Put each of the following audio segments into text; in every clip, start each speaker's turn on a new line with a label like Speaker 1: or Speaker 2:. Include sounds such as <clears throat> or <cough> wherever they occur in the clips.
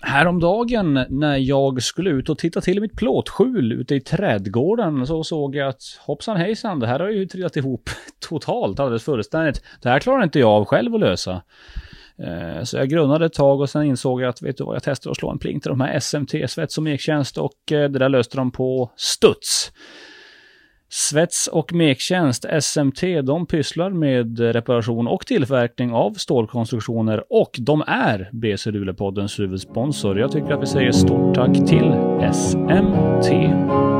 Speaker 1: Häromdagen när jag skulle ut och titta till mitt plåtskjul ute i trädgården så såg jag att hoppsan hejsan, det här har ju trillat ihop <laughs> totalt, alldeles fullständigt. Det här klarar inte jag av själv att lösa. Eh, så jag grunnade ett tag och sen insåg jag att, vet du vad, jag testade att slå en pling till de här SMT, svets och mektjänst och det där löste de på studs. Svets och mektjänst, SMT, de pysslar med reparation och tillverkning av stålkonstruktioner och de är BC Luleåpoddens huvudsponsor. Jag tycker att vi säger stort tack till SMT.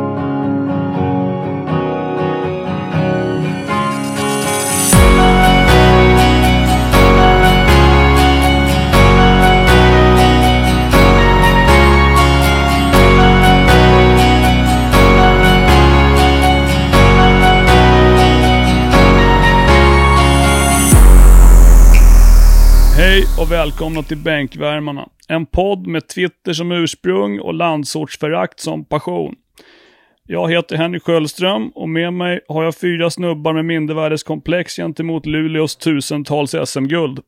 Speaker 2: Och välkomna till Bänkvärmarna. En podd med Twitter som ursprung och landsortsförakt som passion. Jag heter Henrik Sköldström och med mig har jag fyra snubbar med mindervärdeskomplex gentemot Luleås tusentals SM-guld.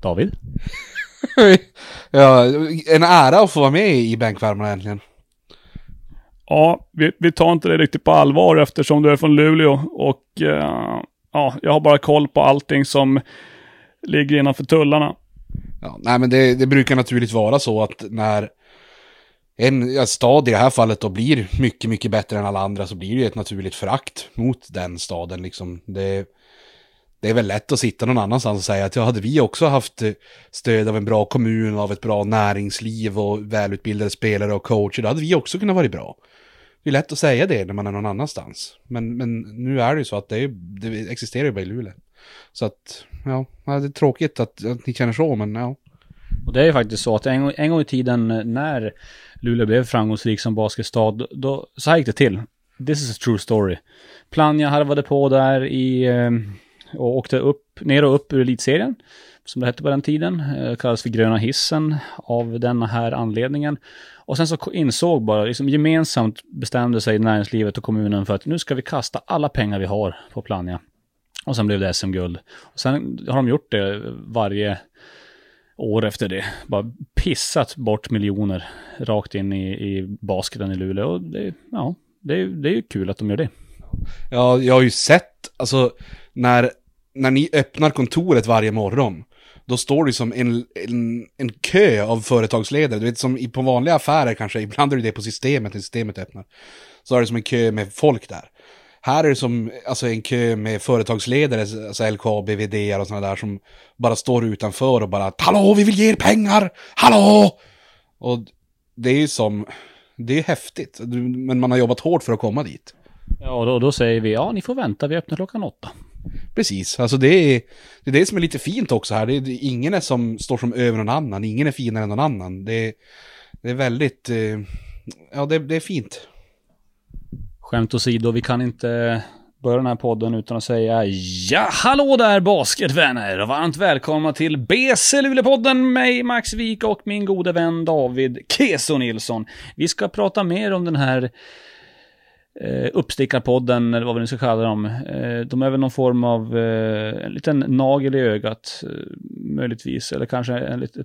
Speaker 1: David? <laughs>
Speaker 3: ja, en ära att få vara med i bänkvärmarna äntligen.
Speaker 2: Ja, vi, vi tar inte det riktigt på allvar eftersom du är från Luleå och eh, ja, jag har bara koll på allting som ligger innanför tullarna.
Speaker 3: Ja, nej men det, det brukar naturligt vara så att när en ja, stad i det här fallet då blir mycket, mycket bättre än alla andra så blir det ett naturligt förakt mot den staden liksom. Det, det är väl lätt att sitta någon annanstans och säga att ja, hade vi också haft stöd av en bra kommun, av ett bra näringsliv och välutbildade spelare och coacher, då hade vi också kunnat vara bra. Det är lätt att säga det när man är någon annanstans. Men, men nu är det ju så att det, är, det existerar ju bara i Luleå. Så att, ja, det är tråkigt att, att ni känner så, men ja.
Speaker 1: Och det är ju faktiskt så att en, en gång i tiden eh, när Luleå blev framgångsrik som basketstad, då, så här gick det till. This is a true story. Plannja harvade på där i, eh, och åkte upp, ner och upp ur elitserien, som det hette på den tiden. Eh, kallades för gröna hissen av denna här anledningen. Och sen så insåg bara, liksom gemensamt bestämde sig näringslivet och kommunen för att nu ska vi kasta alla pengar vi har på Plannja. Och sen blev det SM-guld. Och sen har de gjort det varje år efter det. Bara pissat bort miljoner rakt in i, i basketen i Luleå. Och det, ja, det, det är ju kul att de gör det.
Speaker 3: Ja, jag har ju sett, alltså när, när ni öppnar kontoret varje morgon då står det som en, en, en kö av företagsledare. Du vet som på vanliga affärer kanske, ibland är det det på systemet när systemet öppnar. Så är det som en kö med folk där. Här är det som alltså, en kö med företagsledare, alltså LKAB, VD och sådana där som bara står utanför och bara Hallå, vi vill ge er pengar! Hallå! Och det är ju som, det är häftigt, men man har jobbat hårt för att komma dit.
Speaker 1: Ja, och då, då säger vi, ja ni får vänta, vi öppnar klockan åtta.
Speaker 3: Precis, alltså det är, det är det som är lite fint också här. Det är, ingen är som står som över någon annan, ingen är finare än någon annan. Det är, det är väldigt, eh, ja det, det är fint.
Speaker 1: Skämt åsido, vi kan inte börja den här podden utan att säga ja, hallå där basketvänner och varmt välkomna till BC Luleå-podden med Max Wik och min gode vän David Keso Nilsson. Vi ska prata mer om den här eh, Uppstickarpodden, eller vad vi nu ska kalla dem. Eh, de är väl någon form av eh, en liten nagel i ögat, eh, möjligtvis. Eller kanske en liten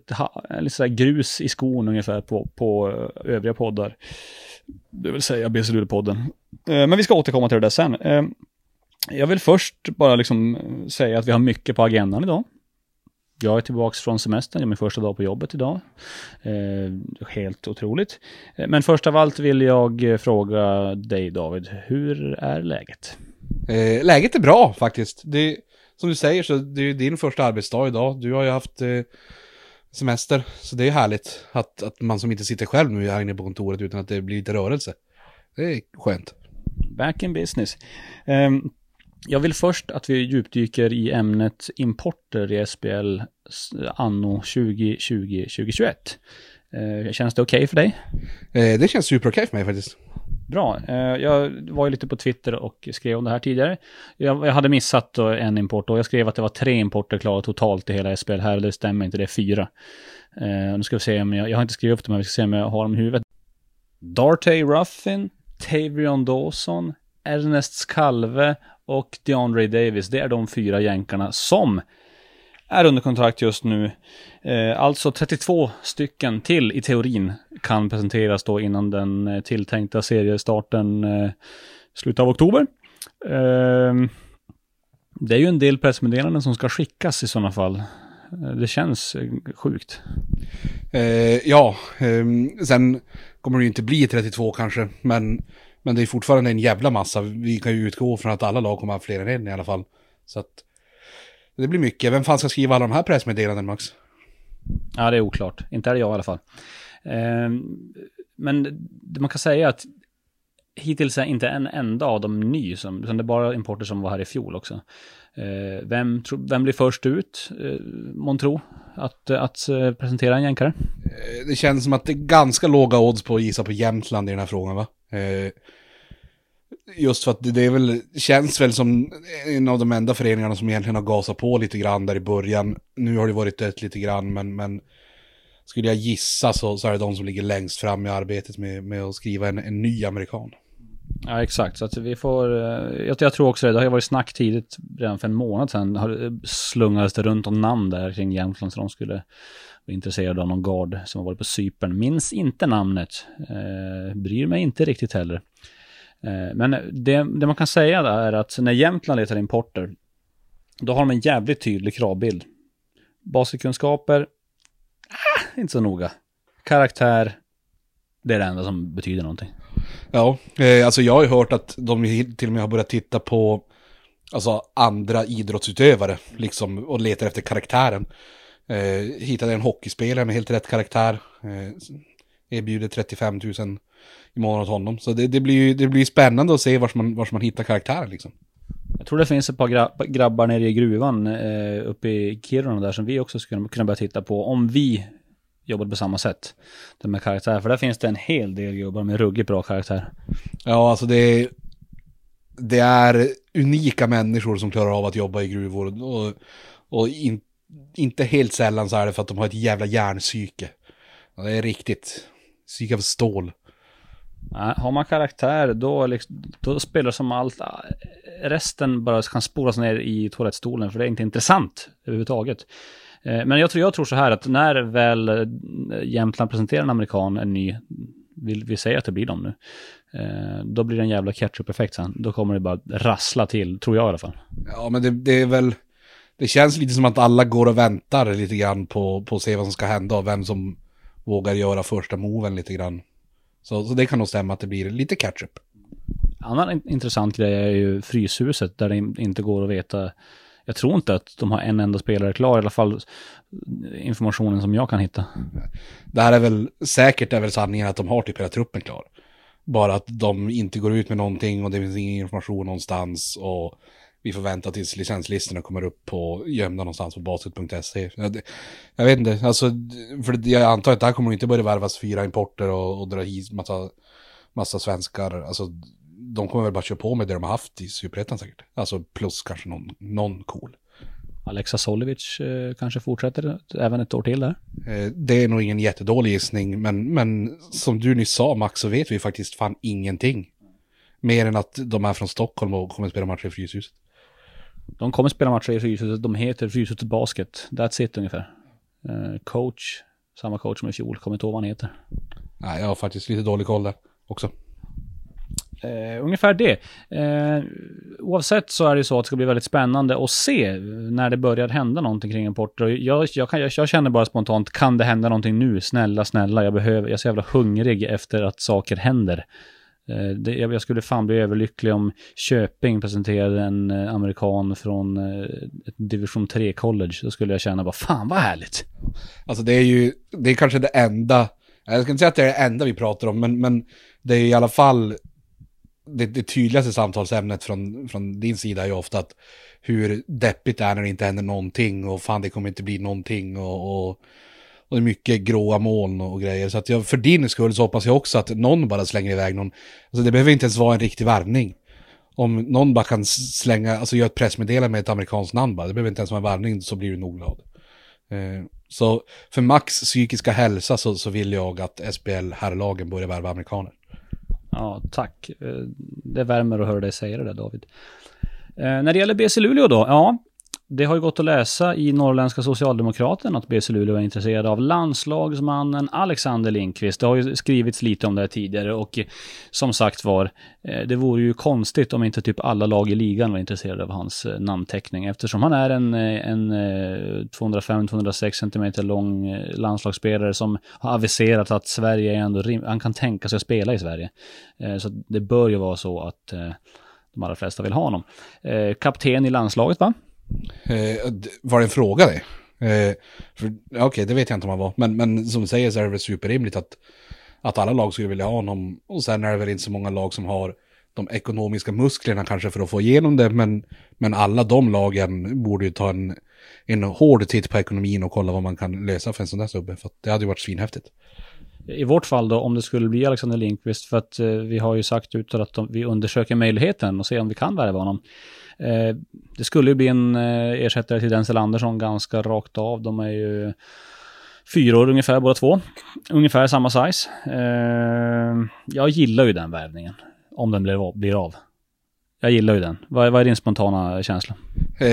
Speaker 1: en lite grus i skon ungefär på, på eh, övriga poddar. Det vill säga BC-podden. Eh, men vi ska återkomma till det där sen. Eh, jag vill först bara liksom eh, säga att vi har mycket på agendan idag. Jag är tillbaka från semestern, det är min första dag på jobbet idag. Eh, helt otroligt. Eh, men först av allt vill jag fråga dig David, hur är läget?
Speaker 3: Eh, läget är bra faktiskt. Det, som du säger så det är din första arbetsdag idag. Du har ju haft eh, semester, så det är härligt att, att man som inte sitter själv nu är här inne på kontoret utan att det blir lite rörelse. Det är skönt.
Speaker 1: Back in business. Um, jag vill först att vi djupdyker i ämnet importer i SBL anno 2020-2021. Eh, känns det okej okay för dig?
Speaker 3: Eh, det känns super okej okay för mig faktiskt.
Speaker 1: Bra. Eh, jag var ju lite på Twitter och skrev om det här tidigare. Jag, jag hade missat en import och jag skrev att det var tre importer klara totalt i hela SBL här. Det stämmer inte, det är fyra. Eh, nu ska vi se om jag, jag har inte skrivit upp dem, men vi ska se om jag har dem i huvudet. Dartey Ruffin, Tavion Dawson, Ernest Skalve och DeAndre Davis. Det är de fyra jänkarna som är under kontrakt just nu. Eh, alltså 32 stycken till i teorin kan presenteras då innan den eh, tilltänkta seriestarten eh, slutet av oktober. Eh, det är ju en del pressmeddelanden som ska skickas i sådana fall. Eh, det känns eh, sjukt.
Speaker 3: Eh, ja, eh, sen kommer det ju inte bli 32 kanske, men, men det är fortfarande en jävla massa. Vi kan ju utgå från att alla lag kommer att ha fler än en i alla fall. Så att det blir mycket. Vem fan ska skriva alla de här pressmeddelandena, Max?
Speaker 1: Ja, det är oklart. Inte är det jag i alla fall. Eh, men det man kan säga är att hittills är inte en enda av dem ny, som, utan det är bara importer som var här i fjol också. Eh, vem, tro, vem blir först ut, eh, Montro, att, att eh, presentera en jänkare?
Speaker 3: Eh, det känns som att det är ganska låga odds på att gissa på Jämtland i den här frågan, va? Eh, just för att det är väl, känns väl som en av de enda föreningarna som egentligen har gasat på lite grann där i början. Nu har det varit dött lite grann, men, men skulle jag gissa så, så är det de som ligger längst fram i arbetet med, med att skriva en, en ny amerikan.
Speaker 1: Ja, exakt. Så att vi får, eh, jag, jag tror också det, det har ju varit snack tidigt, redan för en månad sedan, har, slungades det runt om namn där kring Jämtland, så de skulle var intresserad av någon gard som har varit på Cypern. Minns inte namnet, eh, bryr mig inte riktigt heller. Eh, men det, det, man kan säga är att när Jämtland letar importer, då har de en jävligt tydlig kravbild. Basikkunskaper, ah, inte så noga. Karaktär, det är det enda som betyder någonting.
Speaker 3: Ja, eh, alltså jag har ju hört att de till och med har börjat titta på alltså andra idrottsutövare liksom och letar efter karaktären. Eh, hittade en hockeyspelare med helt rätt karaktär. Eh, erbjuder 35 000 i månaden åt honom. Så det, det blir ju det blir spännande att se vars man, vars man hittar karaktären liksom.
Speaker 1: Jag tror det finns ett par grabbar nere i gruvan eh, uppe i Kiruna där som vi också skulle kunna börja titta på om vi jobbade på samma sätt. Det med karaktär, för där finns det en hel del gubbar med ruggigt bra karaktär.
Speaker 3: Ja, alltså det är, det är unika människor som klarar av att jobba i gruvor och, och in, inte helt sällan så är det för att de har ett jävla järnpsyke. Det är riktigt psyke av stål.
Speaker 1: Nej, har man karaktär då, liksom, då spelar som allt. Resten bara kan spolas ner i toalettstolen för det är inte intressant överhuvudtaget. Eh, men jag tror, jag tror så här att när väl eh, Jämtland presenterar en amerikan, en ny, vill vi säga att det blir dem nu, eh, då blir det en jävla ketchup-effekt sen. Då kommer det bara rassla till, tror jag i alla fall.
Speaker 3: Ja, men det, det är väl, det känns lite som att alla går och väntar lite grann på, på att se vad som ska hända och vem som vågar göra första moven lite grann. Så, så det kan nog stämma att det blir lite ketchup.
Speaker 1: Annan intressant grej är ju Fryshuset där det inte går att veta jag tror inte att de har en enda spelare klar, i alla fall informationen som jag kan hitta.
Speaker 3: Det här är väl, säkert är väl sanningen att de har typ hela truppen klar. Bara att de inte går ut med någonting och det finns ingen information någonstans och vi får vänta tills licenslistorna kommer upp på gömda någonstans på basket.se. Jag, jag, vet inte, alltså, för jag antar att det här kommer inte börja värvas fyra importer och, och dra hit massa, massa svenskar. Alltså, de kommer väl bara köra på med det de har haft i Superettan säkert. Alltså plus kanske någon, någon cool.
Speaker 1: Alexa Solivic eh, kanske fortsätter även ett år till där.
Speaker 3: Eh, det är nog ingen jättedålig gissning, men, men som du nyss sa Max så vet vi faktiskt fan ingenting. Mer än att de är från Stockholm och kommer att spela matcher i Fryshuset.
Speaker 1: De kommer spela matcher i Fryshuset, de heter Fryshuset Basket. That's it ungefär. Eh, coach, samma coach som i fjol, kommer inte ihåg vad han heter.
Speaker 3: Nej, jag har faktiskt lite dålig koll där också.
Speaker 1: Uh, ungefär det. Uh, oavsett så är det så att det ska bli väldigt spännande att se när det börjar hända någonting kring importer. Jag, jag, kan, jag, jag, känner bara spontant, kan det hända någonting nu? Snälla, snälla, jag behöver, jag är så jävla hungrig efter att saker händer. Eh, jag, jag, skulle fan bli överlycklig om Köping presenterade en eh, amerikan från eh, ett division 3 college. Då skulle jag känna bara, fan vad härligt.
Speaker 3: Alltså det är ju, det är kanske det enda, jag ska inte säga att det är det enda vi pratar om, men, men det är i alla fall det, det tydligaste samtalsämnet från, från din sida är ju ofta att hur deppigt det är när det inte händer någonting och fan det kommer inte bli någonting och, och, och det är mycket gråa moln och grejer. Så att jag, för din skull så hoppas jag också att någon bara slänger iväg någon. Alltså det behöver inte ens vara en riktig värvning. Om någon bara kan slänga, alltså göra ett pressmeddelande med ett amerikanskt namn bara, det behöver inte ens vara en värvning så blir du nog glad. Eh, så för Max psykiska hälsa så, så vill jag att SBL herrlagen börjar värva amerikaner.
Speaker 1: Ja, tack. Eh, det värmer att höra dig säga det där David. Eh, när det gäller BC Luleå då, ja det har ju gått att läsa i Norrländska Socialdemokraten att BC Luleå är intresserad av landslagsmannen Alexander Lindqvist. Det har ju skrivits lite om det här tidigare och som sagt var, eh, det vore ju konstigt om inte typ alla lag i ligan var intresserade av hans eh, namnteckning eftersom han är en, eh, en 205-206 cm lång landslagsspelare som har aviserat att Sverige är ändå rim- han kan tänka sig att spela i Sverige. Så det bör ju vara så att de allra flesta vill ha honom. Kapten i landslaget va?
Speaker 3: Eh, var det en fråga det? Eh, Okej, okay, det vet jag inte om han var. Men, men som du säger så är det väl superrimligt att, att alla lag skulle vilja ha honom. Och sen är det väl inte så många lag som har de ekonomiska musklerna kanske för att få igenom det. Men, men alla de lagen borde ju ta en, en hård titt på ekonomin och kolla vad man kan lösa för en sån där snubbe. För det hade ju varit svinhäftigt.
Speaker 1: I vårt fall då, om det skulle bli Alexander Lindqvist, för att eh, vi har ju sagt utåt att de, vi undersöker möjligheten och ser om vi kan värva honom. Eh, det skulle ju bli en eh, ersättare till Denzel Andersson ganska rakt av. De är ju fyra år ungefär båda två. Ungefär samma size. Eh, jag gillar ju den värvningen. Om den blir, blir av. Jag gillar ju den. Vad, vad är din spontana känsla?
Speaker 3: Eh,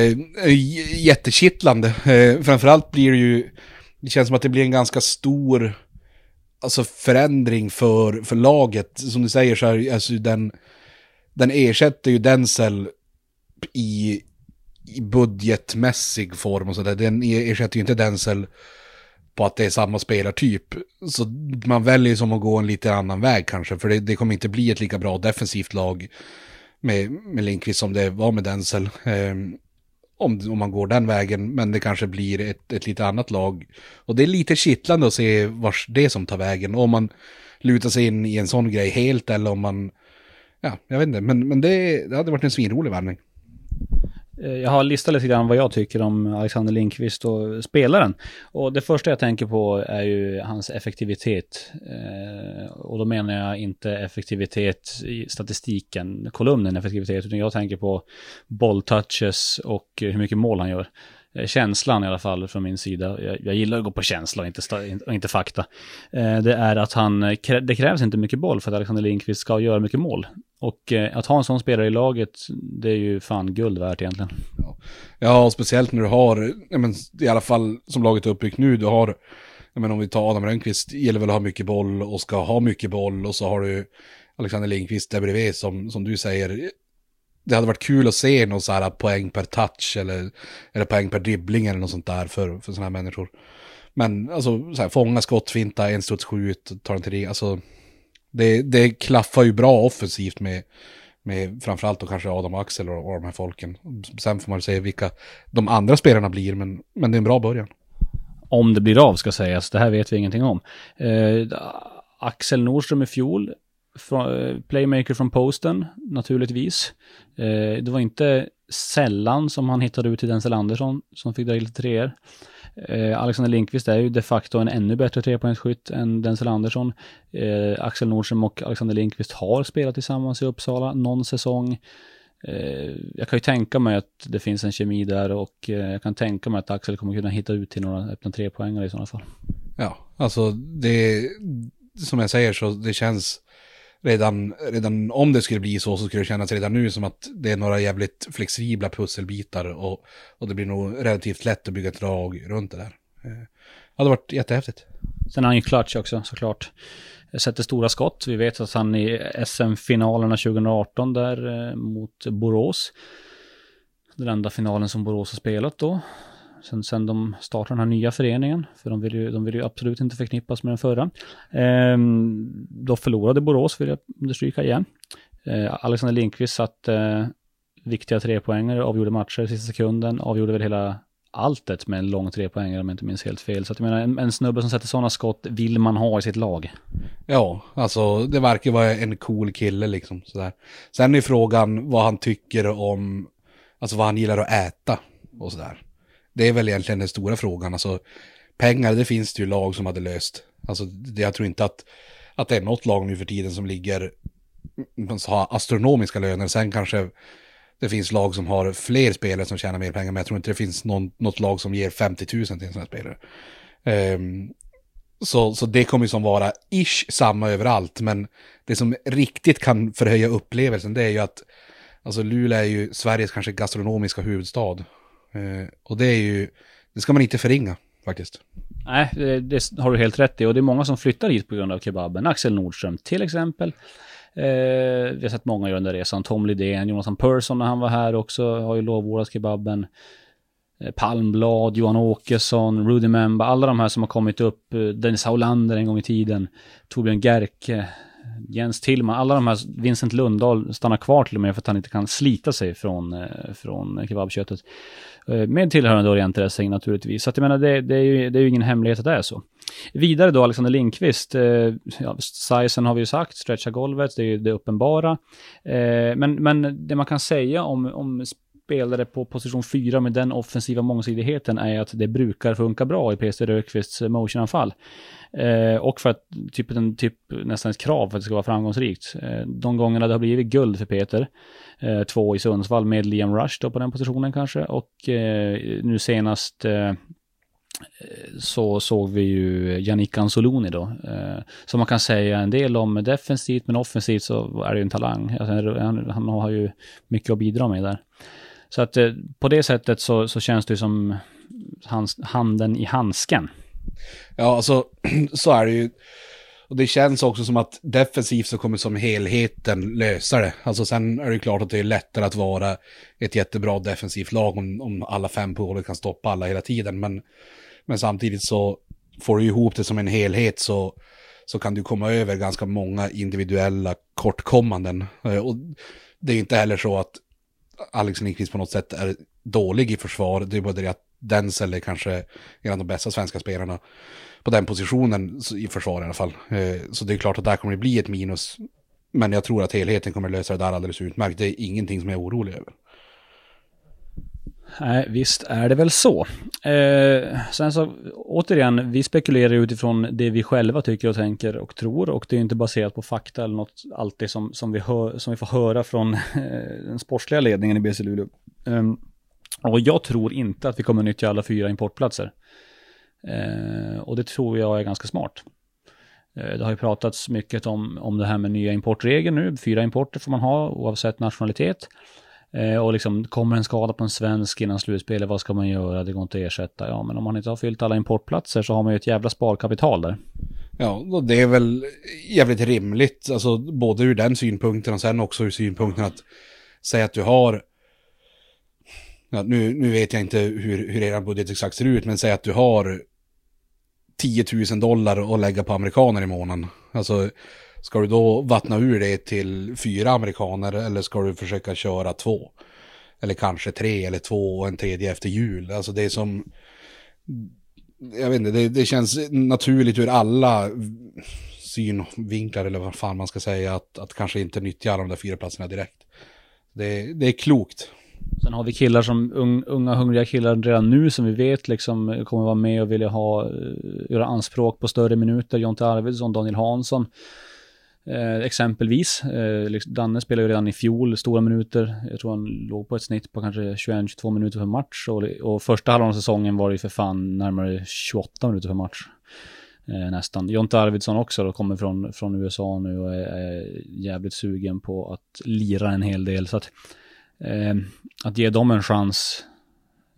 Speaker 3: eh jättekittlande. Eh, framförallt blir det ju... Det känns som att det blir en ganska stor alltså förändring för, för laget. Som du säger så här, alltså den, den ersätter ju Denzel i, i budgetmässig form och sådär. Den ersätter ju inte Denzel på att det är samma spelartyp. Så man väljer som att gå en lite annan väg kanske, för det, det kommer inte bli ett lika bra defensivt lag med, med Lindqvist som det var med Denzel. Eh, om, om man går den vägen, men det kanske blir ett, ett lite annat lag. Och det är lite kittlande att se vars det som tar vägen. Om man lutar sig in i en sån grej helt eller om man, ja, jag vet inte, men, men det, det hade varit en svinrolig värvning.
Speaker 1: Eh, jag har listat lite grann vad jag tycker om Alexander Lindqvist och spelaren. Och det första jag tänker på är ju hans effektivitet. Eh, och då menar jag inte effektivitet i statistiken, kolumnen effektivitet, utan jag tänker på bolltouches och hur mycket mål han gör. Eh, känslan i alla fall från min sida, jag, jag gillar att gå på känsla och inte, inte fakta, eh, det är att han, eh, det krävs inte mycket boll för att Alexander Lindqvist ska göra mycket mål. Och eh, att ha en sån spelare i laget, det är ju fan guld värt egentligen.
Speaker 3: Ja, ja och speciellt när du har, men, i alla fall som laget är uppbyggt nu, du har, men om vi tar Adam Rönnqvist, gäller väl att ha mycket boll och ska ha mycket boll och så har du Alexander Lindqvist där bredvid som, som du säger, det hade varit kul att se någon så här poäng per touch eller, eller poäng per dribbling eller något sånt där för, för sådana här människor. Men alltså, så här, fånga skottfinta, en studs skjut, ta den till ring, Alltså, det, det klaffar ju bra offensivt med, med framförallt då kanske Adam och Axel och, och de här folken. Sen får man se vilka de andra spelarna blir, men, men det är en bra början.
Speaker 1: Om det blir av ska sägas, det här vet vi ingenting om. Eh, Axel Nordström i fjol från, eh, playmaker från posten, naturligtvis. Eh, det var inte sällan som han hittade ut till Denzel Andersson som fick dra lite treor. Eh, Alexander Lindqvist är ju de facto en ännu bättre trepoängsskytt än Denzel Andersson. Eh, Axel Nordström och Alexander Lindqvist har spelat tillsammans i Uppsala någon säsong. Eh, jag kan ju tänka mig att det finns en kemi där och eh, jag kan tänka mig att Axel kommer kunna hitta ut till några öppna trepoängare i sådana fall.
Speaker 3: Ja, alltså det, som jag säger så det känns redan, redan om det skulle bli så så skulle det kännas redan nu som att det är några jävligt flexibla pusselbitar och, och det blir nog relativt lätt att bygga ett lag runt det där. Eh, det hade varit jättehäftigt.
Speaker 1: Sen har han ju clutch också såklart. Eh, sätter stora skott. Vi vet att han i SM-finalerna 2018 där eh, mot Borås. Den enda finalen som Borås har spelat då sen, sen de startade den här nya föreningen, för de vill ju, de vill ju absolut inte förknippas med den förra. Eh, då förlorade Borås, vill jag understryka igen. Eh, Alexander Lindqvist satt eh, viktiga trepoängare, avgjorde matcher i sista sekunden, avgjorde väl hela alltet med en lång trepoängare om jag inte minns helt fel. Så att jag menar, en, en snubbe som sätter sådana skott vill man ha i sitt lag.
Speaker 3: Ja, alltså det verkar vara en cool kille liksom. Sådär. Sen är frågan vad han tycker om, alltså vad han gillar att äta och sådär. Det är väl egentligen den stora frågan. Alltså, pengar, det finns det ju lag som hade löst. Alltså, jag tror inte att, att det är något lag nu för tiden som ligger, som har astronomiska löner. Sen kanske det finns lag som har fler spelare som tjänar mer pengar, men jag tror inte det finns någon, något lag som ger 50 000 till en sån här spelare. Um, så, så det kommer ju som vara ish samma överallt, men det som riktigt kan förhöja upplevelsen det är ju att alltså Luleå är ju Sveriges kanske gastronomiska huvudstad. Eh, och det är ju, det ska man inte förringa faktiskt.
Speaker 1: Nej, det, det har du helt rätt i. Och det är många som flyttar hit på grund av kebaben. Axel Nordström till exempel. Eh, vi har sett många göra den där resan. Tom Lidén, Jonathan Persson när han var här också har ju lovordat kebaben. Eh, Palmblad, Johan Åkesson, Rudy Memba, alla de här som har kommit upp. Eh, Dennis Haulander en gång i tiden. Torbjörn Gerke, Jens Tillman, alla de här, Vincent Lundahl stannar kvar till och med för att han inte kan slita sig från, eh, från kebabköttet. Eh, med tillhörande orientdressing naturligtvis. Så att jag menar, det, det, är ju, det är ju ingen hemlighet att det är så. Vidare då, Alexander Lindqvist. Eh, ja, sizen har vi ju sagt, stretcha golvet, det är ju det uppenbara. Eh, men, men det man kan säga om, om spelare på position 4 med den offensiva mångsidigheten är att det brukar funka bra i PC Rökvists eh, motionanfall. Eh, och för att typ, en, typ nästan ett krav för att det ska vara framgångsrikt. Eh, de gångerna det har blivit guld för Peter, eh, två i Sundsvall med Liam Rush då på den positionen kanske och eh, nu senast eh, så såg vi ju Yannick Anzoloni då. Eh, som man kan säga en del om defensivt, men offensivt så är det ju en talang. Alltså, han, han, har ju mycket att bidra med där. Så att eh, på det sättet så, så känns det som hans, handen i handsken.
Speaker 3: Ja, alltså <clears throat> så är det ju. Och det känns också som att defensivt så kommer som helheten lösa det. Alltså sen är det klart att det är lättare att vara ett jättebra defensivt lag om, om alla fem på kan stoppa alla hela tiden. Men, men samtidigt så får du ihop det som en helhet så, så kan du komma över ganska många individuella kortkommanden. Eh, och det är inte heller så att Alex Lindqvist på något sätt är dålig i försvar. Det är bara det att Denzel är kanske en av de bästa svenska spelarna på den positionen i försvar i alla fall. Eh, så det är klart att där kommer det bli ett minus. Men jag tror att helheten kommer lösa det där alldeles utmärkt. Det är ingenting som jag är orolig över.
Speaker 1: Nej, visst är det väl så. Eh, sen så, återigen, vi spekulerar utifrån det vi själva tycker och tänker och tror och det är inte baserat på fakta eller något, allt det som, som, vi, hör, som vi får höra från eh, den sportsliga ledningen i BC Luleå. Eh, och jag tror inte att vi kommer nyttja alla fyra importplatser. Eh, och det tror jag är ganska smart. Eh, det har ju pratats mycket om, om det här med nya importregler nu. Fyra importer får man ha oavsett nationalitet. Eh, och liksom, kommer en skada på en svensk innan slutspelet, vad ska man göra? Det går inte att ersätta. Ja, men om man inte har fyllt alla importplatser så har man ju ett jävla sparkapital där.
Speaker 3: Ja, och det är väl jävligt rimligt, alltså både ur den synpunkten och sen också ur synpunkten att säga att du har ja, nu, nu vet jag inte hur, hur er budget exakt ser ut, men säg att du har 10 000 dollar att lägga på amerikaner i månaden. Alltså, ska du då vattna ur det till fyra amerikaner eller ska du försöka köra två? Eller kanske tre eller två och en tredje efter jul. Alltså det är som... Jag vet inte, det, det känns naturligt ur alla synvinklar eller vad fan man ska säga att, att kanske inte nyttja alla de där fyra platserna direkt. Det, det är klokt.
Speaker 1: Sen har vi killar som, unga hungriga killar redan nu som vi vet liksom kommer vara med och vilja ha, eh, göra anspråk på större minuter. Jonte Arvidsson, Daniel Hansson. Eh, exempelvis. Eh, liksom, Danne spelade ju redan i fjol stora minuter. Jag tror han låg på ett snitt på kanske 21-22 minuter per match. Och, och första halvan av säsongen var det ju för fan närmare 28 minuter per match. Eh, nästan. Jonte Arvidsson också då, kommer från, från USA nu och är, är jävligt sugen på att lira en hel del. Så att eh, att ge dem en chans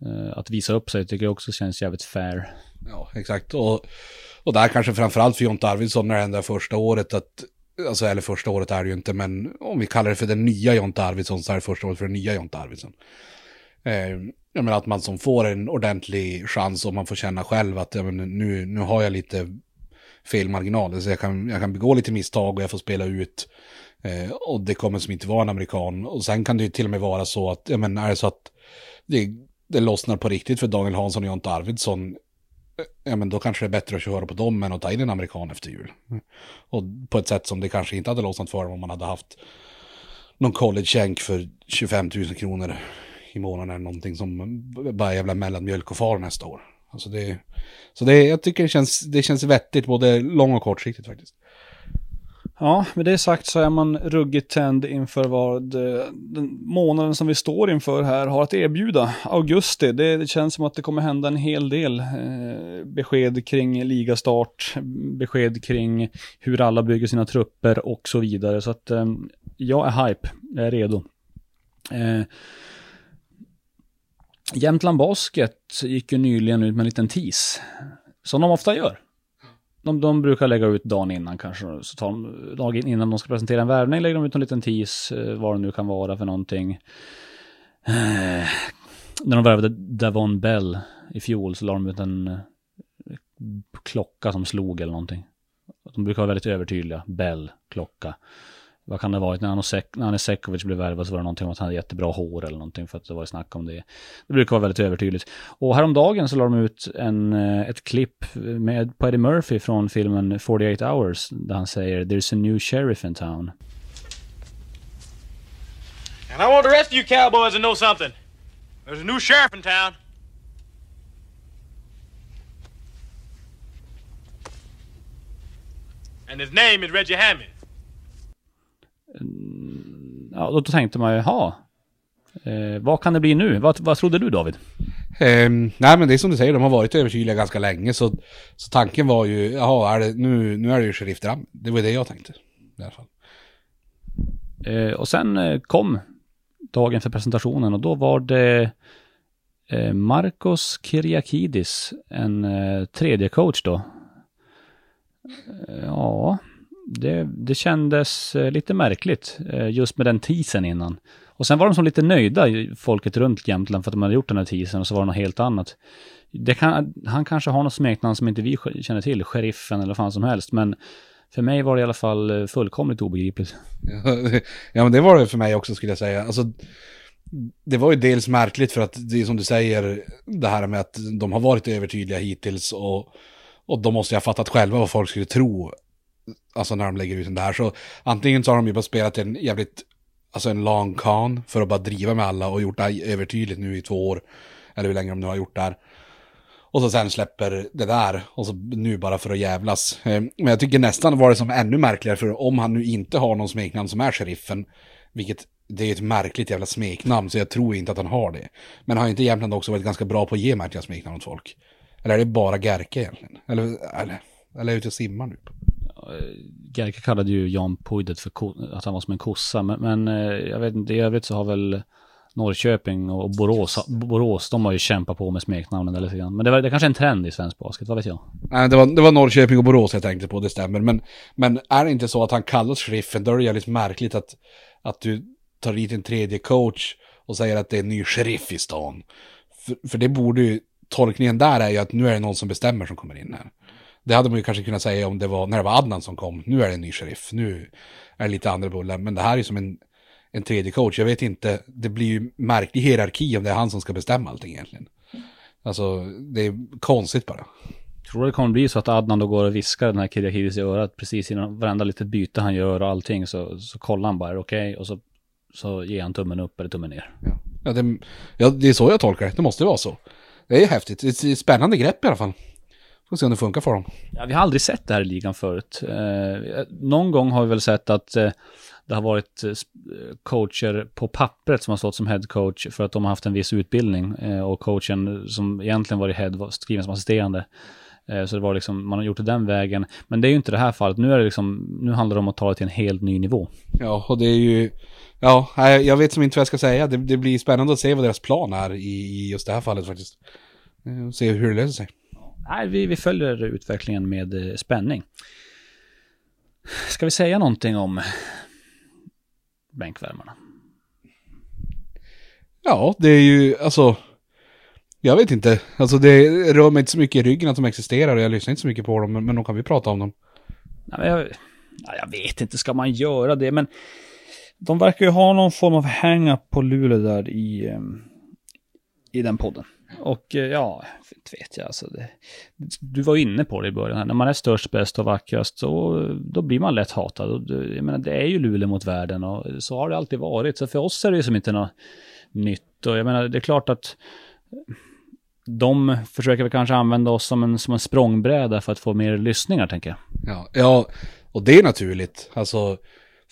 Speaker 1: eh, att visa upp sig tycker jag också känns jävligt fair.
Speaker 3: Ja, exakt. Och, och där kanske framförallt för Jonte Arvidsson när det hände första året att Alltså, eller första året är det ju inte, men om vi kallar det för den nya Jonte Arvidsson så är det första året för den nya Jonte Arvidsson. Eh, jag menar att man som får en ordentlig chans och man får känna själv att ja, men nu, nu har jag lite felmarginaler. Så jag kan, jag kan begå lite misstag och jag får spela ut Eh, och det kommer som inte vara en amerikan. Och sen kan det ju till och med vara så att, ja men är det så att det, det lossnar på riktigt för Daniel Hansson och Jonte Arvidsson, ja men då kanske det är bättre att köra på dem än att ta in en amerikan efter jul. Och på ett sätt som det kanske inte hade lossnat för dem om man hade haft någon college för 25 000 kronor i månaden eller någonting som bara jävla mellanmjölk och far nästa år. Alltså det, så det, jag tycker det känns, det känns vettigt både lång och kortsiktigt faktiskt.
Speaker 2: Ja, med det sagt så är man ruggigt tänd inför vad eh, den månaden som vi står inför här har att erbjuda. Augusti, det, det känns som att det kommer hända en hel del. Eh, besked kring ligastart, besked kring hur alla bygger sina trupper och så vidare. Så att eh, jag är hype, jag är redo. Eh,
Speaker 1: Jämtland Basket gick ju nyligen ut med en liten tease. Som de ofta gör. De, de brukar lägga ut dagen innan kanske. Så tar de, dagen innan de ska presentera en värvning lägger de ut en liten tease. Eh, vad det nu kan vara för någonting. Eh, när de värvade Davon Bell i fjol så la de ut en eh, klocka som slog eller någonting. De brukar vara väldigt övertydliga. Bell, klocka. Vad kan det vara? När Anosek- när Anisekovic blev värvad så var det någonting om att han hade jättebra hår eller någonting för att det var snack om det. Det brukar vara väldigt övertydligt. Och häromdagen så la de ut en, eh, ett klipp med på Eddie Murphy från filmen 48 hours där han säger “There's a new sheriff in town”.
Speaker 4: And I want the rest of you cowboys to know something. There's a new sheriff in town. And his name is Reggie Hammond.
Speaker 1: Ja, då tänkte man ju, jaha, eh, vad kan det bli nu? Vad, vad trodde du David?
Speaker 3: Ehm, nej men det är som du säger, de har varit övertydliga ganska länge så, så tanken var ju, jaha, är det, nu, nu är det ju sheriff Dram. Det var det jag tänkte. I alla fall.
Speaker 1: Eh, och sen eh, kom dagen för presentationen och då var det eh, Marcos Kyriakidis, en eh, tredje coach då. Eh, ja, det, det kändes eh, lite märkligt eh, just med den teasern innan. Och sen var de som lite nöjda, folket runt Jämtland, för att de hade gjort den här teasern och så var det något helt annat. Det kan, han kanske har något smeknamn som inte vi känner till, sheriffen eller vad fan som helst, men för mig var det i alla fall eh, fullkomligt obegripligt. <laughs>
Speaker 3: ja men det var det för mig också skulle jag säga. Alltså, det var ju dels märkligt för att det är som du säger, det här med att de har varit övertydliga hittills och, och de måste ju ha fattat själva vad folk skulle tro. Alltså när de lägger ut den där. Så antingen så har de ju bara spelat en jävligt, alltså en long con för att bara driva med alla och gjort det här övertydligt nu i två år. Eller hur länge de nu har gjort det här. Och så sen släpper det där och så nu bara för att jävlas. Eh, men jag tycker nästan var det som ännu märkligare för om han nu inte har någon smeknamn som är sheriffen, vilket det är ett märkligt jävla smeknamn så jag tror inte att han har det. Men har inte Jämtland också varit ganska bra på att ge märkliga smeknamn åt folk? Eller är det bara Gerke egentligen? Eller, eller, eller är jag ute och simmar nu?
Speaker 1: Gerke kallade ju Jan Puidet för ko- att han var som en kossa, men, men eh, jag vet inte, i övrigt så har väl Norrköping och Borås, Borås, de har ju kämpat på med smeknamnen eller lite grann. Men det, var, det kanske är en trend i svensk basket, vad vet jag?
Speaker 3: Nej, det var, det var Norrköping och Borås jag tänkte på, det stämmer. Men, men är det inte så att han kallas sheriffen, då är det jävligt märkligt att, att du tar dit en tredje coach och säger att det är en ny sheriff i stan. För, för det borde ju, tolkningen där är ju att nu är det någon som bestämmer som kommer in här. Det hade man ju kanske kunnat säga om det var, när det var Adnan som kom, nu är det en ny sheriff, nu är det lite andra bullar. Men det här är som en, en tredje coach, jag vet inte, det blir ju märklig hierarki om det är han som ska bestämma allting egentligen. Alltså, det är konstigt bara.
Speaker 1: Tror du det kommer bli så att Adnan då går och viskar den här Kyriakidis i örat precis innan varenda litet byte han gör och allting så, så kollar han bara, okej? Och så, så ger han tummen upp eller tummen ner.
Speaker 3: Ja, ja, det, ja, det är så jag tolkar det. Det måste vara så. Det är häftigt. Det är ett spännande grepp i alla fall. Får se om det funkar för dem.
Speaker 1: Ja, vi har aldrig sett det här i ligan förut. Eh, någon gång har vi väl sett att eh, det har varit eh, coacher på pappret som har stått som head coach för att de har haft en viss utbildning eh, och coachen som egentligen varit head var skriven som assisterande. Eh, så det var liksom, man har gjort det den vägen. Men det är ju inte det här fallet. Nu är det liksom, nu handlar det om att ta det till en helt ny nivå.
Speaker 3: Ja, och det är ju... Ja, jag vet som inte vad jag ska säga. Det, det blir spännande att se vad deras plan är i, i just det här fallet faktiskt. Eh, Se hur det löser sig.
Speaker 1: Nej, vi, vi följer utvecklingen med eh, spänning. Ska vi säga någonting om bänkvärmarna?
Speaker 3: Ja, det är ju, alltså... Jag vet inte. Alltså det rör mig inte så mycket i ryggen att de existerar och jag lyssnar inte så mycket på dem, men, men de kan vi prata om dem.
Speaker 1: Nej, jag, ja, jag vet inte, ska man göra det? Men de verkar ju ha någon form av hang-up på Luleå där i, ehm, i den podden. Och eh, ja, inte vet jag alltså. Det, du var inne på det i början. Här. När man är störst, bäst och vackrast så då blir man lätt hatad. Och eh, jag menar, det är ju Luleå mot världen och så har det alltid varit. Så för oss är det ju som inte något nytt. Och jag menar, det är klart att de försöker väl kanske använda oss som en, som en språngbräda för att få mer lyssningar, tänker jag.
Speaker 3: Ja, ja, och det är naturligt. Alltså,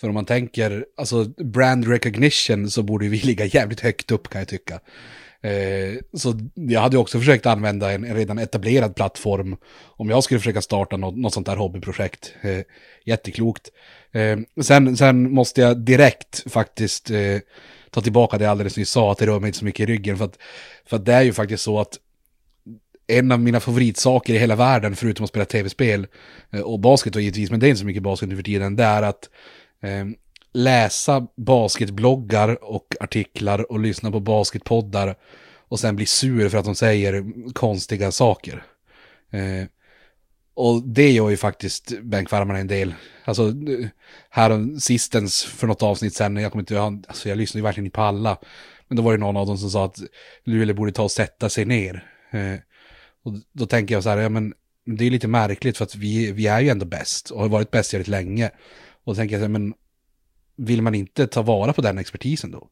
Speaker 3: för om man tänker, alltså brand recognition så borde vi <laughs> ligga jävligt högt upp kan jag tycka. Eh, så jag hade också försökt använda en, en redan etablerad plattform om jag skulle försöka starta något, något sånt här hobbyprojekt. Eh, jätteklokt. Eh, sen, sen måste jag direkt faktiskt eh, ta tillbaka det jag alldeles nyss sa, att det rör mig inte så mycket i ryggen. För att, för att det är ju faktiskt så att en av mina favoritsaker i hela världen, förutom att spela tv-spel eh, och basket och givetvis, men det är inte så mycket basket nu för tiden, det är att eh, läsa basketbloggar och artiklar och lyssna på basketpoddar och sen bli sur för att de säger konstiga saker. Eh, och det gör ju faktiskt bänkvärmarna en del. Alltså, här sistens för något avsnitt sen, jag kommer inte alltså jag lyssnar ju verkligen inte på alla. Men då var det någon av dem som sa att Luleå borde ta och sätta sig ner. Eh, och då tänker jag så här, ja men det är lite märkligt för att vi, vi är ju ändå bäst och har varit bäst väldigt länge. Och då tänker jag så här, men vill man inte ta vara på den expertisen då?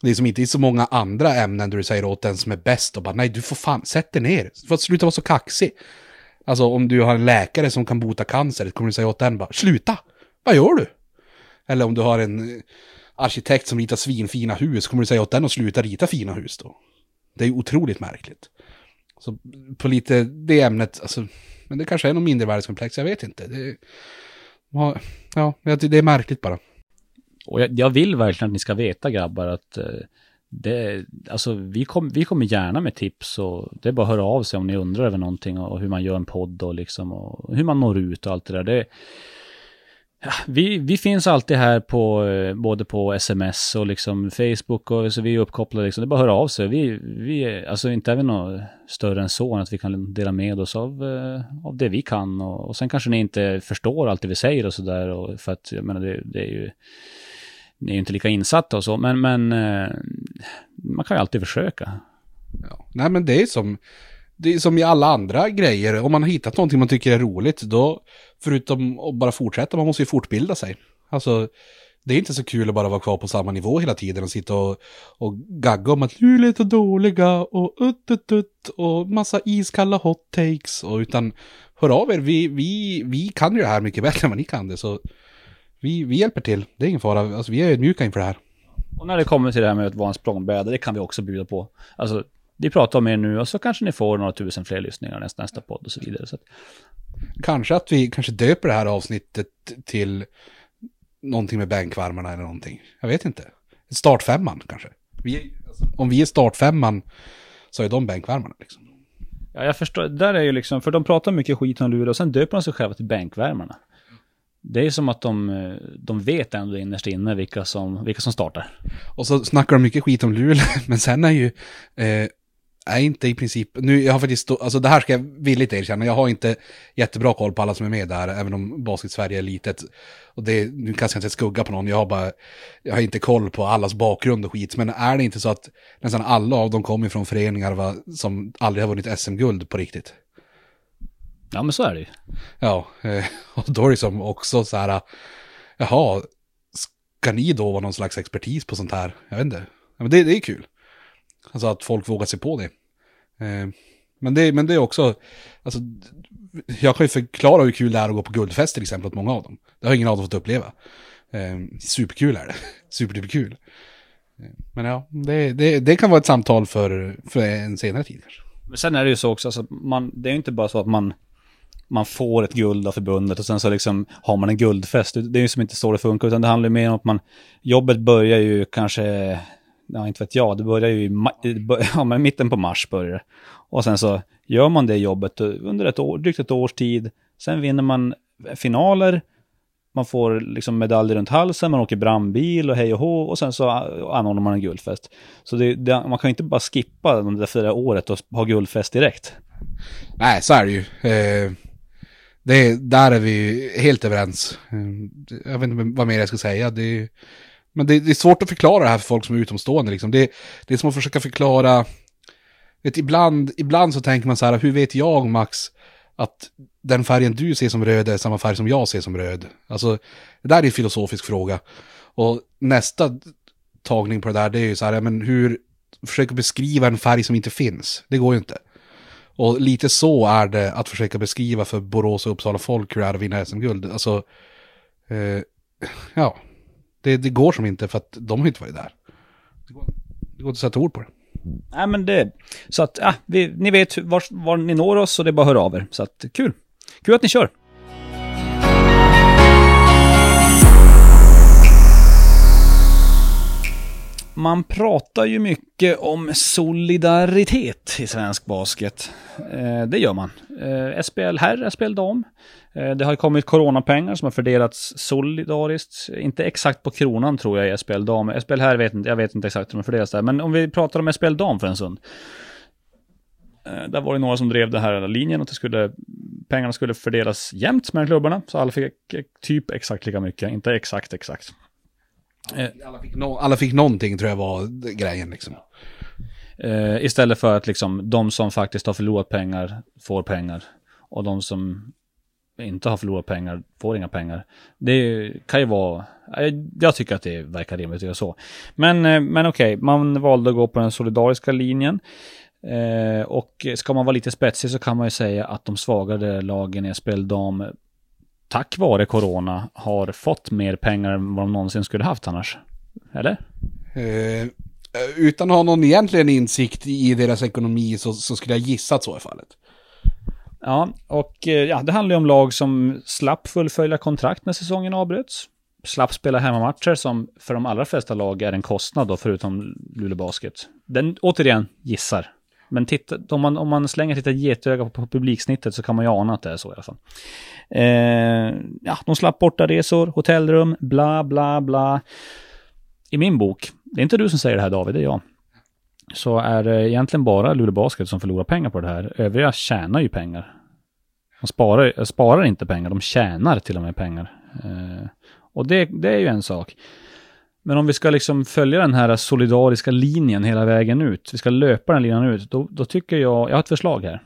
Speaker 3: Det är som inte i så många andra ämnen där du säger åt den som är bäst och bara nej du får fan, sätt dig ner. Du får sluta vara så kaxig. Alltså om du har en läkare som kan bota cancer, kommer du säga åt den bara sluta, vad gör du? Eller om du har en eh, arkitekt som ritar svinfina hus, kommer du säga åt den att sluta rita fina hus då? Det är ju otroligt märkligt. Så på lite det ämnet, alltså, men det kanske är någon mindre världskomplex, jag vet inte. Det, ja, det är märkligt bara.
Speaker 1: Och jag, jag, vill verkligen att ni ska veta grabbar att eh, det, alltså vi, kom, vi kommer gärna med tips och det är bara att höra av sig om ni undrar över någonting och hur man gör en podd och liksom och hur man når ut och allt det där. Det, ja, vi, vi finns alltid här på eh, både på sms och liksom Facebook och så vi är uppkopplade liksom. Det är bara att höra av sig. Vi, vi alltså inte är vi något större än så, att vi kan dela med oss av, eh, av det vi kan och, och sen kanske ni inte förstår allt det vi säger och sådär för att jag menar det, det är ju ni är ju inte lika insatta och så, men, men eh, man kan ju alltid försöka.
Speaker 3: Ja. Nej, men det är som, det är som i alla andra grejer. Om man har hittat någonting man tycker är roligt, då, förutom att bara fortsätta, man måste ju fortbilda sig. Alltså, det är inte så kul att bara vara kvar på samma nivå hela tiden och sitta och, och gagga om att Luleå är så dåliga och ut, ut, ut och massa iskalla hot takes och utan hör av er, vi, vi, vi kan ju det här mycket bättre än vad ni kan det så vi, vi hjälper till. Det är ingen fara. Alltså, vi är ödmjuka inför det här.
Speaker 1: Och när det kommer till det här med att vara en språngbräda, det kan vi också bjuda på. Alltså, vi pratar om er nu och så kanske ni får några tusen fler lyssningar nästa, nästa podd och så vidare. Så att...
Speaker 3: Kanske att vi kanske döper det här avsnittet till någonting med bänkvärmarna eller någonting. Jag vet inte. Startfemman kanske. Vi, alltså, om vi är startfemman så är de bänkvärmarna liksom.
Speaker 1: Ja, jag förstår. Där är ju liksom, för de pratar mycket skit om Luleå och sen döper de sig själva till bänkvärmarna. Det är som att de, de vet ändå innerst inne vilka som, vilka som startar.
Speaker 3: Och så snackar de mycket skit om Luleå, <laughs> men sen är ju, eh, är inte i princip, nu jag har faktiskt, alltså det här ska jag villigt erkänna, jag har inte jättebra koll på alla som är med där, även om Basket Sverige är litet. Och det, nu kanske jag inte skugga på någon, jag har bara, jag har inte koll på allas bakgrund och skit, men är det inte så att nästan alla av dem kommer från föreningar va, som aldrig har vunnit SM-guld på riktigt?
Speaker 1: Ja, men så är det ju.
Speaker 3: Ja, eh, <laughs> och då är det som också så här, jaha, ska ni då vara någon slags expertis på sånt här? Jag vet inte. Ja, men det, det är kul. Alltså att folk vågar sig på det. Eh, men det, men det är också, alltså, jag kan ju förklara hur kul det är att gå på guldfest till exempel åt många av dem. Det har ingen av dem fått uppleva. Eh, superkul är det. <laughs> Superduperkul. Men ja, det, det, det kan vara ett samtal för, för en senare tid kanske.
Speaker 1: Men sen är det ju så också, alltså, man, det är ju inte bara så att man man får ett guld av förbundet och sen så liksom har man en guldfest. Det är ju som inte så det funkar, utan det handlar mer om att man, jobbet börjar ju kanske, ja inte vet jag, det börjar ju i, <laughs> ja, men mitten på mars börjar det. Och sen så gör man det jobbet under ett år, drygt ett års tid. Sen vinner man finaler, man får liksom medaljer runt halsen, man åker brandbil och hej och hå och sen så anordnar man en guldfest. Så det, det, man kan ju inte bara skippa det där fyra året och ha guldfest direkt.
Speaker 3: Nej, så är det ju. Eh, det, där är vi helt överens. Eh, jag vet inte vad mer jag ska säga. Det, men det, det, är svårt att förklara det här för folk som är utomstående. Liksom. Det, det är som att försöka förklara... Vet, ibland, ibland så tänker man så här, hur vet jag Max att den färgen du ser som röd är samma färg som jag ser som röd? Alltså, det där är en filosofisk fråga. Och nästa tagning på det där, det är ju så här, men hur... Försöka beskriva en färg som inte finns. Det går ju inte. Och lite så är det att försöka beskriva för Borås och Uppsala folk hur det är att vinna SM-guld. Alltså, eh, ja, det, det, går som inte för att de har inte varit där. Det går, det går inte att sätta ord på det.
Speaker 1: Nej men det, så att, ja, vi, ni vet var, var ni når oss och det är bara att höra av er. Så att, kul. Kul att ni kör. Man pratar ju mycket om solidaritet i svensk basket. Eh, det gör man. Eh, SPL här, SPL dam. Eh, det har ju kommit coronapengar som har fördelats solidariskt. Inte exakt på kronan tror jag i SPL dam. SPL här vet inte, jag vet inte exakt hur de fördelas där. Men om vi pratar om SPL dam för en stund. Eh, där var det några som drev den här linjen att det skulle, pengarna skulle fördelas jämnt mellan klubbarna. Så alla fick eh, typ exakt lika mycket, inte exakt exakt.
Speaker 3: Eh, alla fick, no alla fick någonting tror jag var grejen liksom.
Speaker 1: Uh, istället för att liksom de som faktiskt har förlorat pengar får pengar. Och de som inte har förlorat pengar får inga pengar. Det kan ju vara, jag tycker att det verkar rimligt att göra så. Men, men okej, okay, man valde att gå på den solidariska linjen. Eh, och ska man vara lite spetsig så kan man ju säga att de svagare lagen i SPL Dam tack vare corona har fått mer pengar än vad de någonsin skulle haft annars. Eller?
Speaker 3: Eh, utan att ha någon egentligen insikt i deras ekonomi så, så skulle jag gissa att så är fallet.
Speaker 1: Ja, och eh, ja, det handlar ju om lag som slapp fullfölja kontrakt när säsongen avbröts. Slapp spela hemmamatcher som för de allra flesta lag är en kostnad då, förutom Luleå Basket. Den, återigen, gissar. Men titta, om, man, om man slänger ett getöga på, på publiksnittet så kan man ju ana att det är så i alla fall. Eh, ja, de slapp borta resor, hotellrum, bla bla bla. I min bok, det är inte du som säger det här David, det är jag. Så är det egentligen bara Luleå Basket som förlorar pengar på det här. Övriga tjänar ju pengar. De sparar, sparar inte pengar, de tjänar till och med pengar. Eh, och det, det är ju en sak. Men om vi ska liksom följa den här solidariska linjen hela vägen ut, vi ska löpa den linjen ut, då, då tycker jag, jag har ett förslag här.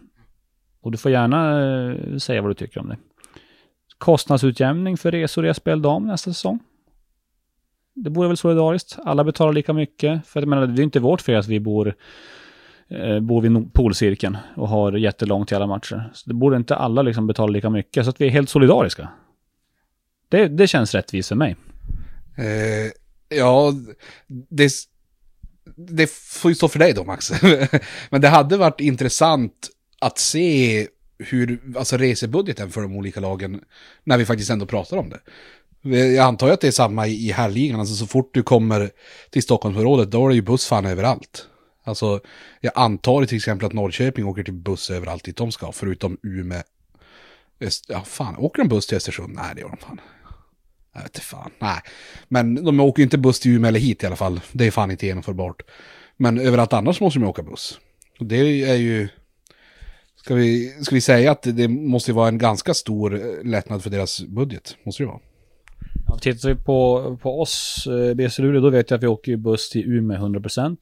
Speaker 1: Och du får gärna eh, säga vad du tycker om det. Kostnadsutjämning för resor i SPL Dam nästa säsong. Det vore väl solidariskt. Alla betalar lika mycket. För jag menar, det är inte vårt fel att vi bor, eh, bor vid polcirkeln och har jättelångt till alla matcher. Så det borde inte alla liksom betala lika mycket, så att vi är helt solidariska. Det, det känns rättvist för mig.
Speaker 3: Eh, Ja, det, det får ju stå för dig då Max. <laughs> Men det hade varit intressant att se hur, alltså resebudgeten för de olika lagen, när vi faktiskt ändå pratar om det. Jag antar ju att det är samma i herrligan, alltså så fort du kommer till Stockholmsområdet, då är det ju buss fan överallt. Alltså, jag antar till exempel att Norrköping åker till buss överallt dit de ska, förutom Umeå. Ja, fan, åker de buss till Östersund? Nej, det gör de fan. Jag vet inte fan, nej. Men de åker ju inte buss till Umeå eller hit i alla fall. Det är fan inte genomförbart. Men överallt annars måste de åka buss. Och det är ju... Ska vi, ska vi säga att det måste vara en ganska stor eh, lättnad för deras budget? Måste det vara.
Speaker 1: Ja, tittar vi på, på oss, eh, BC Luleå, då vet jag att vi åker buss till Umeå 100%.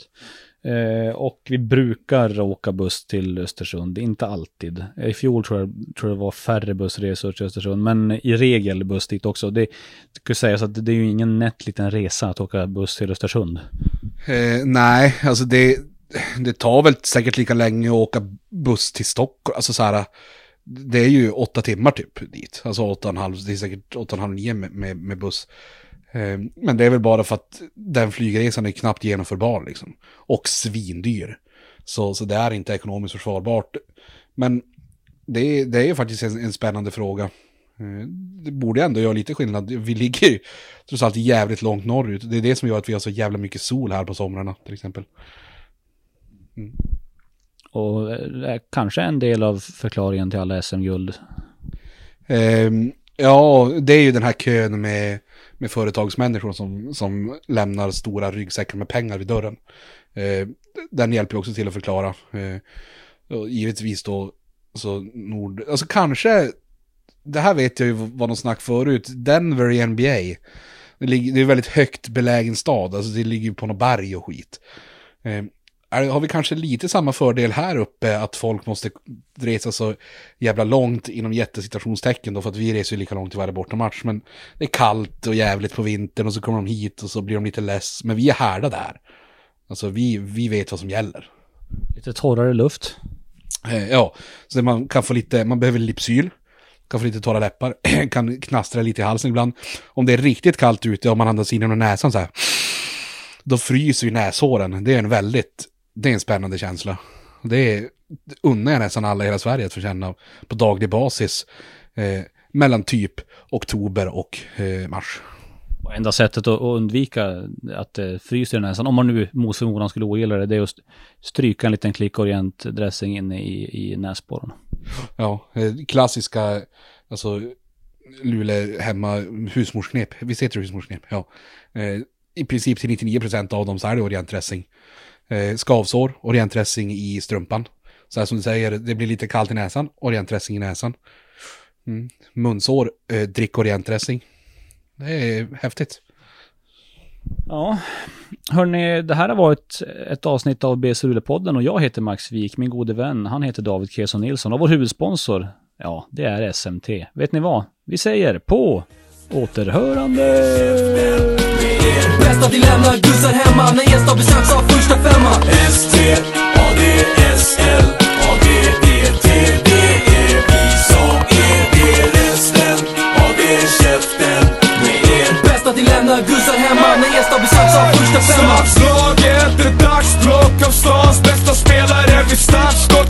Speaker 1: Eh, och vi brukar åka buss till Östersund, inte alltid. I fjol tror jag, tror jag det var färre bussresor till Östersund, men i regel buss dit också. Det skulle sägas att det är ju ingen nätt liten resa att åka buss till Östersund.
Speaker 3: Eh, nej, alltså det, det tar väl säkert lika länge att åka buss till Stockholm. Alltså så här, det är ju åtta timmar typ dit. Alltså åtta och en halv, det är säkert åtta och en halv, nio med, med, med buss. Eh, men det är väl bara för att den flygresan är knappt genomförbar liksom. Och svindyr. Så, så det är inte ekonomiskt försvarbart. Men det är, det är ju faktiskt en, en spännande fråga. Eh, det borde ändå göra lite skillnad. Vi ligger ju trots allt jävligt långt norrut. Det är det som gör att vi har så jävla mycket sol här på somrarna till exempel.
Speaker 1: Mm. Och eh, kanske en del av förklaringen till alla SM-guld.
Speaker 3: Um, ja, det är ju den här kön med med företagsmänniskor som, som lämnar stora ryggsäckar med pengar vid dörren. Eh, den hjälper också till att förklara. Eh, och givetvis då, så Nord, alltså kanske, det här vet jag ju var de snack förut, Denver i NBA. Det, ligger, det är en väldigt högt belägen stad, alltså det ligger på något berg och skit. Eh, har vi kanske lite samma fördel här uppe att folk måste resa så jävla långt inom jättesituationstecken då för att vi reser ju lika långt till varje bortamatch. Men det är kallt och jävligt på vintern och så kommer de hit och så blir de lite less. Men vi är härda där. Alltså vi, vi vet vad som gäller.
Speaker 1: Lite torrare luft.
Speaker 3: Eh, ja, så man kan få lite, man behöver Lipsyl. Kan få lite torra läppar, <clears throat> kan knastra lite i halsen ibland. Om det är riktigt kallt ute och man andas in genom näsan så här. Då fryser ju näshåren. Det är en väldigt det är en spännande känsla. Det är, unnar jag nästan alla i hela Sverige att få känna på daglig basis. Eh, mellan typ oktober och eh, mars.
Speaker 1: Och enda sättet att undvika att det fryser i näsan, om man nu mot förmodan skulle ogilla det, det är att stryka en liten klick orientdressing inne i, i näsborrarna.
Speaker 3: Ja, eh, klassiska, alltså Luleå hemma husmorsknep. Visst heter det husmorsknep? Ja. Eh, I princip till 99% av dem så är det orientdressing. Eh, skavsår, orientdressing i strumpan. Så här som du säger, det blir lite kallt i näsan, orientdressing i näsan. Mm. Munsår, eh, drick orientdressing. Det är häftigt.
Speaker 1: Ja, hörni, det här har varit ett avsnitt av BC Rule-podden och jag heter Max Wik, min gode vän, han heter David Kesson Nilsson och vår huvudsponsor, ja, det är SMT. Vet ni vad? Vi säger på återhörande!
Speaker 5: Bäst att ni lämnar gussar hemma när gäst har besöks av första femma.
Speaker 6: ST, ADSL, ADET, det är vi som är det resten av er käften med er
Speaker 5: Bäst att ni lämnar gussar hemma när gäst har besöks av första femma.
Speaker 6: Slaget, ett dagsblock av stans bästa spelare Vid startskottet